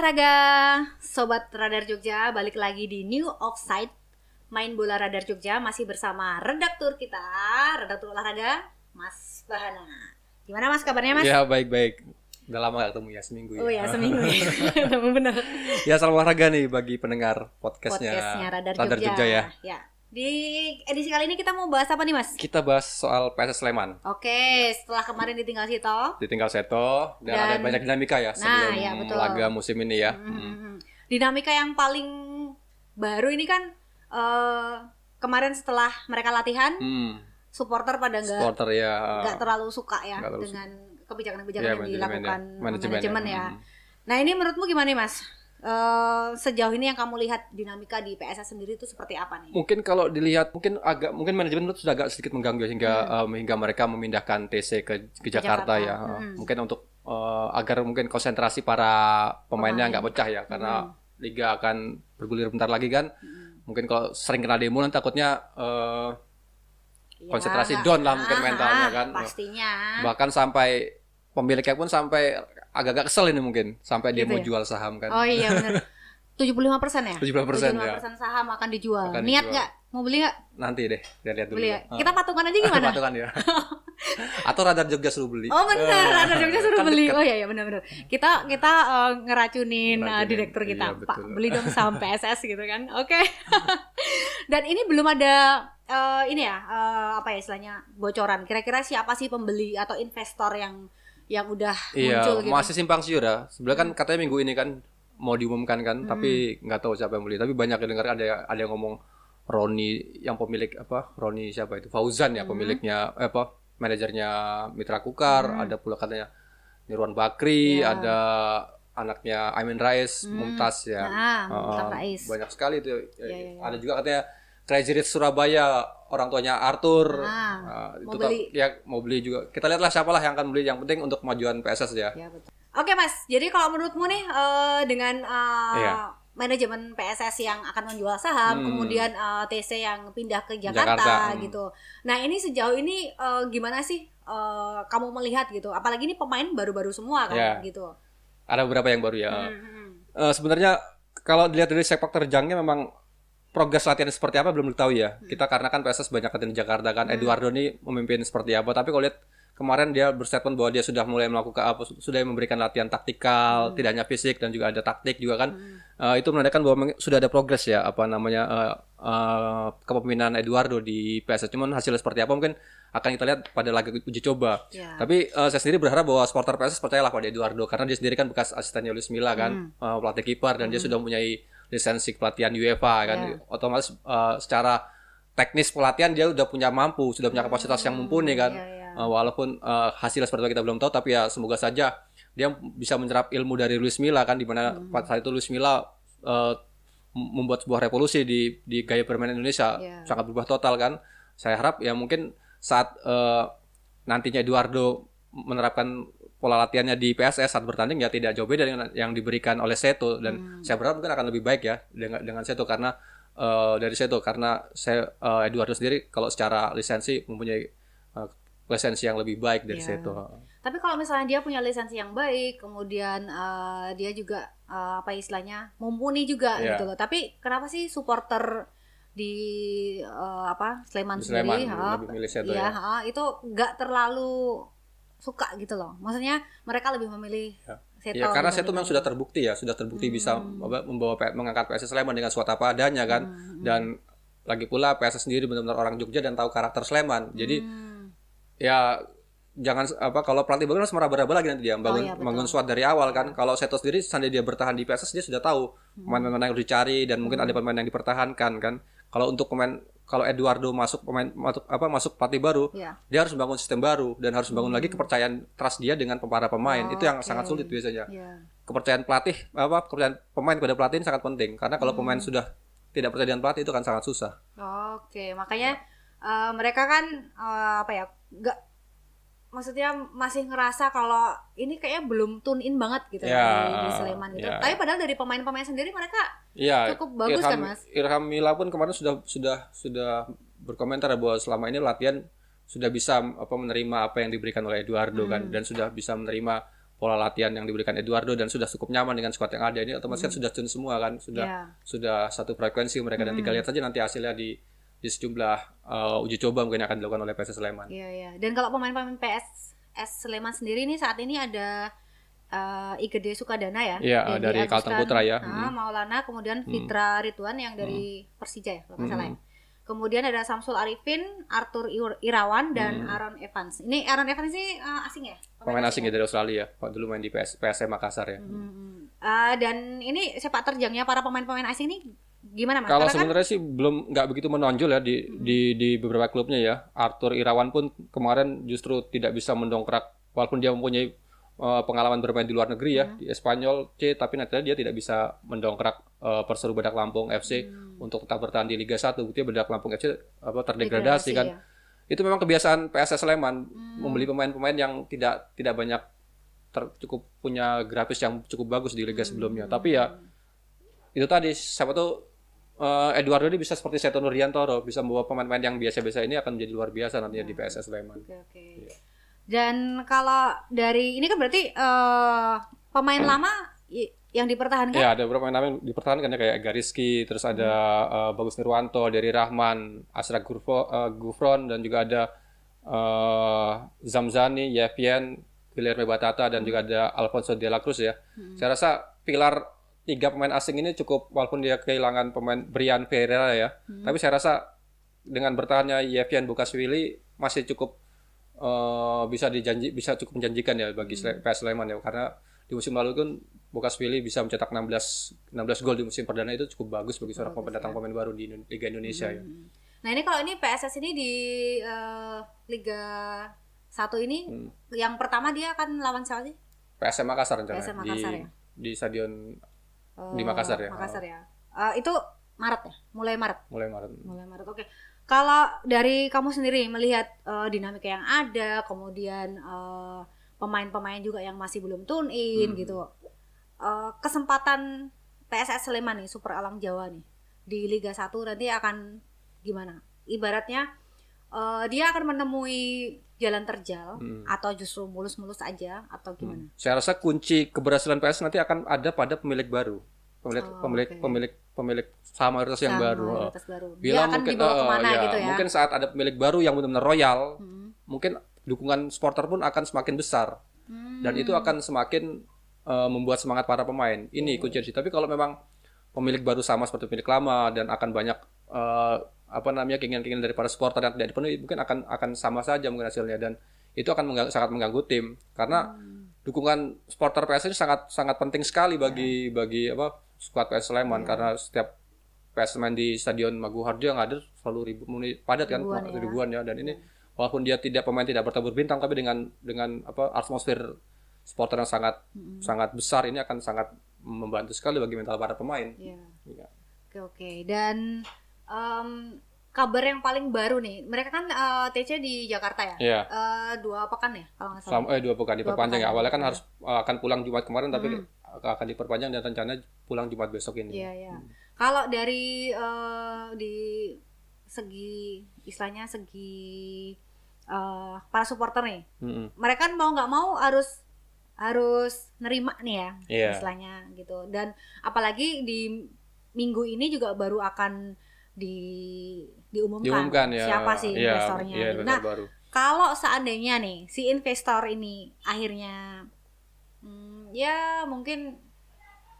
olahraga, Sobat Radar Jogja, balik lagi di New Offside Main Bola Radar Jogja masih bersama redaktur kita, redaktur olahraga, Mas Bahana. Gimana Mas kabarnya Mas? Ya baik-baik. Udah lama gak ketemu ya seminggu ya. Oh ya seminggu ya, bener. Ya salam olahraga nih bagi pendengar podcastnya, Podcastnya Radar, Radar Jogja. Jogja ya. ya. Di edisi kali ini kita mau bahas apa nih Mas? Kita bahas soal PSS Sleman. Oke, setelah kemarin ditinggal Sito, Ditinggal Seto dan, ada Dan- banyak dinamika ya sebelum ya, betul. laga musim ini ya. Hmm, dinamika yang paling baru ini kan eh, kemarin setelah mereka latihan, Hmm. supporter pada nggak Supporter ya. nggak terlalu suka ya terlalu dengan kebijakan-kebijakan ya, yang dilakukan ya. Manajemen, manajemen, ya. ya. Hmm. Nah ini menurutmu gimana nih mas? Eh, sejauh ini yang kamu lihat dinamika di PSS sendiri itu seperti apa nih? Mungkin kalau dilihat mungkin agak mungkin manajemen itu sudah agak sedikit mengganggu ya, hingga Hmm. em, hingga mereka memindahkan TC ke ke Jakarta, Jakarta. ya. Hmm. Mungkin untuk eh, agar mungkin konsentrasi para pemainnya Pemain. nggak pecah ya karena Hmm. liga akan bergulir bentar lagi kan. Hmm. Mungkin kalau sering kena demo nanti takutnya eh, Ya, konsentrasi down lah mungkin mentalnya kan. Pastinya. bahkan sampai pemiliknya pun sampai agak-agak kesel ini mungkin sampai dia Gitu mau ya? jual saham kan. Oh iya benar. 75 persen ya? 75% ya. saham akan dijual. Akan Niat nggak? Mau beli nggak? Nanti deh, lihat lihat dulu. Beli ya? Ah. Kita patungan aja gimana? Patungan ya. Atau radar Jogja suruh beli. Oh bener, Eh, ada Jogja suruh kan beli. Oh iya iya benar benar. Kita kita eh, ngeracunin eh, Ngeracunin, direktur kita, iya, Pak, beli dong saham PSS gitu kan. Oke. Dan ini belum ada eh, ini ya, eh, apa ya istilahnya bocoran. Kira-kira siapa sih pembeli atau investor yang yang udah Iya, muncul gitu? masih simpang siur ya. Sebenarnya kan katanya minggu ini kan mau diumumkan kan, tapi nggak tahu siapa yang beli. Tapi banyak yang dengar ada ada yang ngomong Roni yang pemilik apa? Roni siapa itu? Fauzan ya pemiliknya eh, apa? Manajernya Mitra Kukar, ada pula katanya Nirwan Bakri, Iya. ada anaknya Amin Rais, Mumtaz ya. Nah, Uh, Mumtaz Rais. Banyak sekali itu. Iya, iya, iya. Ada juga katanya Crazy Rich Surabaya, orang tuanya Arthur. Ah, Uh, mau itu kan- beli. ya mau beli juga. Kita lihatlah siapalah yang akan beli. Yang penting untuk kemajuan PSS ya. Ya betul. Oke mas, jadi kalau menurutmu nih eh, dengan eh, Iya. manajemen PSS yang akan menjual saham, Hmm. kemudian eh, TC yang pindah ke Jakarta, Jakarta, hmm. gitu. Nah ini sejauh ini eh, gimana sih eh, kamu melihat gitu? Apalagi ini pemain baru-baru semua kan, Iya. gitu. Ada beberapa yang baru ya. Hmm. Eh, sebenarnya kalau dilihat dari sepak terjangnya memang progres latihan seperti apa belum diketahui ya. Kita karena kan PSS banyak latihan di Jakarta kan. Eduardo nih memimpin seperti apa. Tapi kalau lihat kemarin dia berstatement bahwa dia sudah mulai melakukan apa sudah memberikan latihan taktikal, tidak hanya fisik dan juga ada taktik juga kan. Eh, itu menandakan bahwa sudah ada progres ya apa namanya eh, eh, kepemimpinan Eduardo di PSS. Cuman hasilnya seperti apa mungkin akan kita lihat pada laga uji coba. Ya. Tapi eh, saya sendiri berharap bahwa supporter PSS percayalah pada Eduardo karena dia sendiri kan bekas asistennya Luis Milla kan, eh, pelatih kiper dan dia sudah mempunyai lisensi pelatihan UEFA kan. Ya. Otomatis eh, secara teknis pelatihan dia sudah punya mampu, sudah punya kapasitas yang mumpuni kan. Ya, ya. Eh, walaupun eh, hasilnya seperti apa kita belum tahu tapi ya semoga saja dia bisa menyerap ilmu dari Luis Milla kan di mana Hmm. saat itu Luis Milla mem- membuat sebuah revolusi di di gaya permainan Indonesia Ya. sangat berubah total kan. Saya harap ya mungkin saat eh, nantinya Eduardo menerapkan pola latihannya di PSS saat bertanding ya tidak jauh beda dengan yang diberikan oleh Seto dan saya berharap mungkin akan lebih baik ya dengan dengan Seto karena eh, dari Seto karena saya eh, Eduardo sendiri kalau secara lisensi mempunyai eh, lisensi yang lebih baik dari Ya. Seto. Tapi kalau misalnya dia punya lisensi yang baik, kemudian eh, dia juga eh, apa istilahnya mumpuni juga Iya. gitu loh. Tapi kenapa sih supporter di eh, apa Sleman Di Sleman, sendiri, ha, lebih milih Seto iya, ya. ha, itu nggak terlalu suka gitu loh. Maksudnya mereka lebih memilih Ya. Seto. Ya karena Seto memang sudah terbukti ya, sudah terbukti bisa apa, membawa mengangkat PSS Sleman dengan suatu apa adanya kan. Dan lagi pula PSS sendiri benar-benar orang Jogja dan tahu karakter Sleman. Jadi Hmm, ya jangan apa kalau pelatih baru harus meraba-raba lagi nanti dia bangun iya, betul. bangun dari awal kan. Kalau Seto sendiri seandainya dia bertahan di PSS dia sudah tahu pemain-pemain yang harus dicari dan mungkin ada pemain yang dipertahankan kan. Kalau untuk pemain kalau Eduardo masuk pemain masuk apa masuk pelatih baru, Iya. dia harus membangun sistem baru dan harus membangun lagi kepercayaan trust dia dengan para pemain. Itu yang Oke. sangat sulit biasanya Iya. kepercayaan pelatih apa kepercayaan pemain kepada pelatih ini sangat penting karena kalau pemain sudah tidak percaya dengan pelatih itu kan sangat susah. Oke, makanya eh, mereka kan eh, apa ya? nggak maksudnya masih ngerasa kalau ini kayaknya belum tune in banget gitu Ya, di, di Sleman gitu. ya. Tapi padahal dari pemain-pemain sendiri mereka Iya. Cukup bagus Irham, kan, Mas? Irham Mila pun kemarin sudah sudah sudah berkomentar bahwa selama ini latihan sudah bisa apa menerima apa yang diberikan oleh Eduardo kan Hmm. dan sudah bisa menerima pola latihan yang diberikan Eduardo dan sudah cukup nyaman dengan squad yang ada ini otomatis kan sudah tune semua kan sudah Iya. sudah satu frekuensi mereka dan tinggal lihat saja nanti hasilnya di di sejumlah uh, uji coba mungkin akan dilakukan oleh PSS Sleman. Iya iya. Dan kalau pemain-pemain PSS Sleman sendiri nih saat ini ada eh Igede Sukadana ya. Iya, dari Kalteng Putra ya. ah, Maulana, kemudian Fitra Ridwan yang dari Persija ya, kalau nggak salah ya. Kemudian ada Samsul Arifin, Arthur Ir- Irawan dan Aaron Evans. Ini Aaron Evans ini eh, asing ya? Pemain asing ya dari Australia, Pak dulu main di PS, PSM Makassar ya. Hmm. Eh, dan ini sepak terjangnya para pemain-pemain asing ini gimana mas? Kalau Karena kan- sebenarnya sih belum nggak begitu menonjol ya di di di beberapa klubnya ya. Arthur Irawan pun kemarin justru tidak bisa mendongkrak walaupun dia mempunyai uh, pengalaman bermain di luar negeri ya di Espanyol C tapi nantinya dia tidak bisa mendongkrak uh, Perseru Badak Lampung FC untuk tetap bertahan di Liga 1 buktinya Badak Lampung FC apa terdegradasi Degradasi, kan. ya. Itu memang kebiasaan PSS Sleman membeli pemain-pemain yang tidak tidak banyak ter- cukup punya grafis yang cukup bagus di liga sebelumnya. Tapi ya itu tadi siapa tuh eh, Eduardo ini bisa seperti Seto Nurdiantoro bisa membawa pemain-pemain yang biasa-biasa ini akan menjadi luar biasa nantinya di PSS Sleman. Oke oke. Iya. Dan kalau dari ini kan berarti eh, pemain lama yang dipertahankan Ya ada beberapa nama yang dipertahankan ya kayak Gariski, terus ada eh, Bagus Nirwanto, Dari Rahman, Asra Gurfo, eh, Gufron dan juga ada eh, Zamzani, Yevien, Guilherme Batata dan juga ada Alfonso de la Cruz ya. Saya rasa pilar tiga pemain asing ini cukup walaupun dia kehilangan pemain Brian Ferreira ya, tapi saya rasa dengan bertahannya Yevien Bukaswili masih cukup eh, bisa dijanji bisa cukup menjanjikan ya bagi Sle- PS Sleman ya karena di musim lalu kan Bukaswili bisa mencetak 16 16 gol di musim perdana itu cukup bagus bagi seorang pendatang pemain baru di Liga Indonesia ya. Nah ini kalau ini PSS ini di eh, Liga satu ini Hmm. yang pertama dia akan lawan siapa sih? PSM Makassar rencananya PSM di Makassar ya? di stadion Di Makassar ya? Makassar ya. Eh, itu Maret ya? Mulai Maret. mulai Maret. Mulai Maret. Oke. Kalau dari kamu sendiri melihat eh, dinamika yang ada, kemudian eh, pemain-pemain juga yang masih belum tune in Hmm. gitu. Eh, kesempatan PSS Sleman nih Super Alang Jawa nih di Liga 1 nanti akan gimana? Ibaratnya eh, dia akan menemui jalan terjal Hmm. atau justru mulus-mulus aja atau gimana? Saya rasa kunci keberhasilan PS nanti akan ada pada pemilik baru. Pemilik Oh, pemilik oke. pemilik pemilik saham mayoritas yang baru. baru. Dia Bila akan mungkin dibawa eh, ke mana ya, gitu ya? Mungkin saat ada pemilik baru yang benar-benar royal, Hmm. mungkin dukungan supporter pun akan semakin besar. Hmm. dan itu akan semakin eh, membuat semangat para pemain. Ini kunci sih. Tapi kalau memang pemilik baru sama seperti pemilik lama dan akan banyak eh, apa namanya keinginan-keinginan dari para supporter yang tidak dipenuhi, mungkin akan akan sama saja mungkin hasilnya. Dan itu akan mengganggu- sangat mengganggu tim. Karena dukungan supporter PS ini sangat sangat penting sekali bagi bagi apa skuad PS Sleman. Karena setiap PS main di Stadion Maguwarjo yang ada selalu ribu padat kan Ribuan ya. ribuan ya. Dan ini walaupun dia tidak pemain tidak bertabur bintang tapi dengan dengan apa atmosfer supporter yang sangat sangat besar ini akan sangat membantu sekali bagi mental para pemain. Iya. Iya. Oke oke. Dan em, kabar yang paling baru nih mereka kan eh, TC di Jakarta ya Iya. Eh, dua pekan ya kalau nggak salah Sama, eh dua pekan diperpanjang ya. pekan. Awalnya kan harus eh, akan pulang Jumat kemarin tapi akan diperpanjang dan rencananya pulang Jumat besok ini. iya iya kalau dari eh, di segi istilahnya segi eh, para supporter nih Mm-mm. mereka kan mau nggak mau harus harus nerima nih ya Iya. istilahnya gitu dan apalagi di minggu ini juga baru akan di diumumkan, Diumumkan ya. siapa sih Iya, investornya gitu. investor nah baru. kalau seandainya nih si investor ini akhirnya hmm, ya mungkin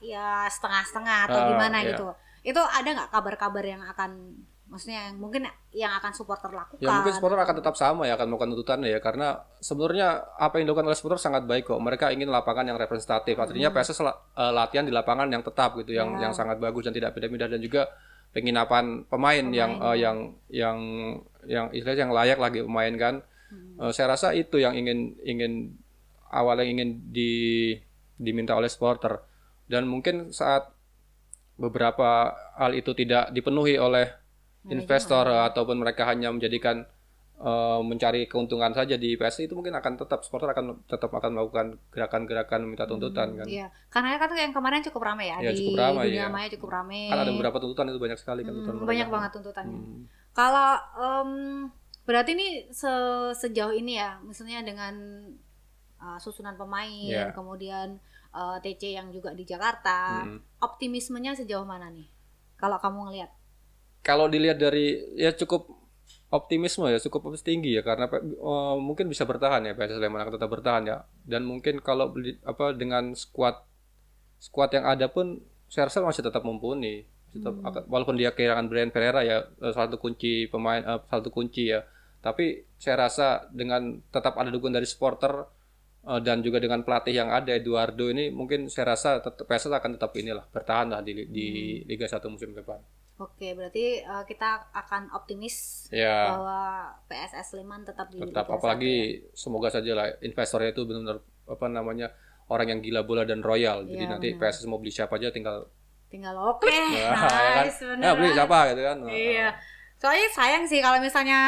ya setengah-setengah atau Ah, gimana iya. gitu itu ada nggak kabar-kabar yang akan maksudnya yang mungkin yang akan supporter lakukan Ya mungkin supporter akan tetap sama ya akan melakukan tuntutannya ya karena sebenarnya apa yang dilakukan oleh supporter sangat baik kok. Mereka ingin lapangan yang representatif. Artinya PSS la- eh, latihan di lapangan yang tetap gitu, yang Ya. yang sangat bagus dan tidak pindah-pindah dan juga penginapan pemain, yang eh, yang yang yang istilahnya yang layak lagi pemain kan. Eh, saya rasa itu yang ingin ingin awalnya ingin di diminta oleh supporter. Dan mungkin saat beberapa hal itu tidak dipenuhi oleh investor ataupun mereka hanya menjadikan eh, mencari keuntungan saja di PSI itu mungkin akan tetap supporter akan tetap akan melakukan gerakan-gerakan minta tuntutan kan. Iya, karena kan yang kemarin cukup ramai ya, Iya, di cukup ramai, dunia iya. maya cukup ramai. Kan ada beberapa tuntutan itu banyak sekali kan Hmm, tuntutan banyak mereka. banget tuntutannya. Hmm. Kalau em, berarti ini se- sejauh ini ya, misalnya dengan uh, susunan pemain, Iya. kemudian uh, TC yang juga di Jakarta. Mm. Optimismenya sejauh mana nih? Kalau kamu ngelihat? Kalau dilihat dari ya cukup optimisme ya cukup tinggi ya karena eh, mungkin bisa bertahan ya PSS Sleman akan tetap bertahan ya. Dan mungkin kalau beli- apa dengan skuad skuad yang ada pun saya rasa masih tetap mumpuni. Tetap akan- walaupun dia kehilangan Brian Pereira ya eh, salah satu kunci pemain salah satu kunci ya. Tapi saya rasa dengan tetap ada dukungan dari supporter eh, dan juga dengan pelatih yang ada Eduardo ini mungkin saya rasa tetap PSS akan tetap inilah bertahan lah di, di Liga 1 musim depan Oke, berarti uh, kita akan optimis ya bahwa PSS Sleman tetap di tetap apalagi ya. semoga saja lah investornya itu benar-benar apa namanya orang yang gila bola dan royal jadi Iya, nanti benar. PSS mau beli siapa aja tinggal tinggal oke. ya, kan nice, ya beneran. beli siapa gitu kan Iya. Soalnya sayang sih kalau misalnya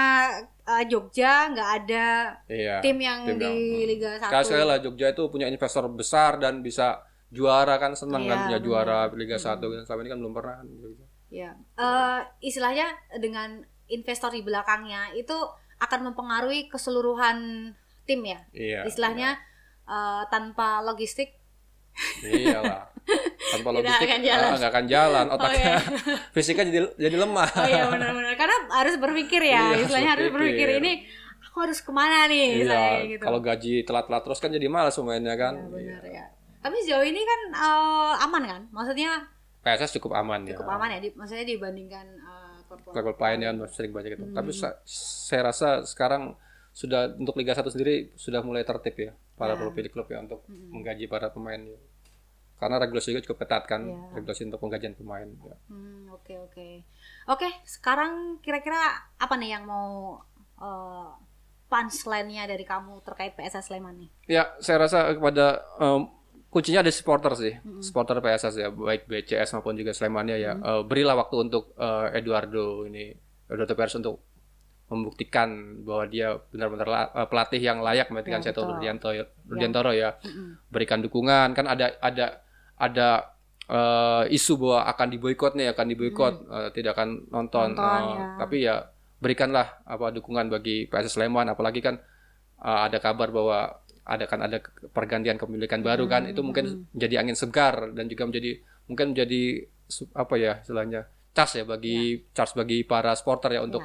uh, Jogja nggak ada iya tim yang tim di yang- Liga 1. sekali lah Jogja itu punya investor besar dan bisa juara kan senang Iya, kan punya benar. juara Liga 1 kan selama ini kan belum pernah kan Jogja. Ya. Eh, istilahnya dengan investor di belakangnya itu akan mempengaruhi keseluruhan tim ya. iya Istilahnya eh, tanpa logistik iyalah tanpa logistik akan jalan. ah, nggak akan jalan Oh, otaknya iya. fisiknya jadi jadi lemah Oh iya benar-benar karena harus berpikir ya, Iya, istilahnya harus berpikir berpikir. ini aku harus ke mana nih iya gitu. kalau gaji telat-telat terus kan jadi malas pemainnya kan Ya, benar ya. Tapi sejauh ini kan eh, aman kan? Maksudnya PSS cukup aman ya cukup aman ya, di- maksudnya dibandingkan eh, klub-klub level lain ya sering banyak itu. Hmm. Tapi sa- saya rasa sekarang sudah untuk Liga 1 sendiri sudah mulai tertib ya para Ya. pemilik klub ya untuk Hmm. menggaji para pemain. ya. Karena regulasi juga cukup ketat kan Ya. regulasi untuk penggajian pemain. ya. Hmm, oke oke. Oke, sekarang kira-kira apa nih yang mau eh, punchline-nya dari kamu terkait PSS Sleman nih? Ya, saya rasa kepada em, kuncinya ada supporter sih, supporter PSS ya, baik BCS maupun juga Slemania ya. Eh, berilah waktu untuk eh, Eduardo ini, Eduardo Perez untuk membuktikan bahwa dia benar-benar la- eh, pelatih yang layak menggantikan Ya, Seto. Rudianto Rudiantoro ya. Mm-mm. Berikan dukungan kan ada ada ada eh, isu bahwa akan diboykot nih, akan diboykot, eh, tidak akan nonton. Hmm. Nonton, Eh, ya. Tapi ya berikanlah apa dukungan bagi PSS Sleman apalagi kan eh, ada kabar bahwa ada kan ada pergantian kepemilikan baru kan itu mungkin jadi angin segar dan juga menjadi mungkin menjadi apa ya istilahnya cas ya bagi charge bagi para supporter ya untuk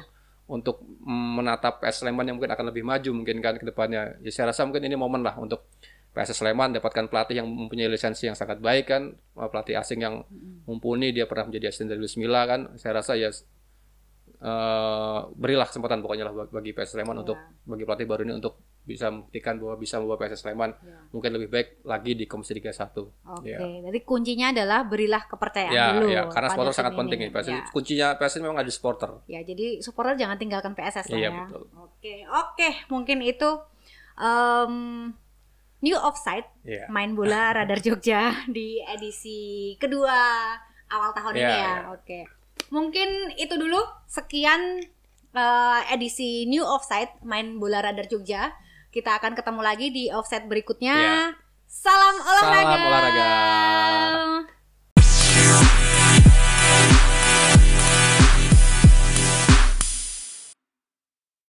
untuk mm, menatap PS Sleman yang mungkin akan lebih maju mungkin kan ke depannya. Ya saya rasa mungkin ini momen lah untuk PS Sleman dapatkan pelatih yang mempunyai lisensi yang sangat baik kan, uh, pelatih asing yang mumpuni dia pernah menjadi asisten dari Luis Milla kan. Saya rasa ya eh, berilah kesempatan pokoknya lah bagi- bagi PS Sleman untuk bagi pelatih baru ini untuk bisa membuktikan bahwa bisa membawa PS Sleman Ya. mungkin lebih baik lagi di Komisi Liga 1. Oke, Ya. jadi kuncinya adalah berilah kepercayaan Ya, dulu. ya, karena supporter sangat ini. penting ya. PS Ya. Kuncinya PS memang ada supporter. Ya, jadi supporter jangan tinggalkan PSS lah Iya, ya. betul. Oke, oke, mungkin itu em, new offside Iya. main bola Radar Jogja di edisi kedua awal tahun Iya, ini ya. iya. Oke. Mungkin itu dulu sekian eh, edisi new offside main bola Radar Jogja. Kita akan ketemu lagi di offside berikutnya. Iya. Salam olahraga. Salam olahraga.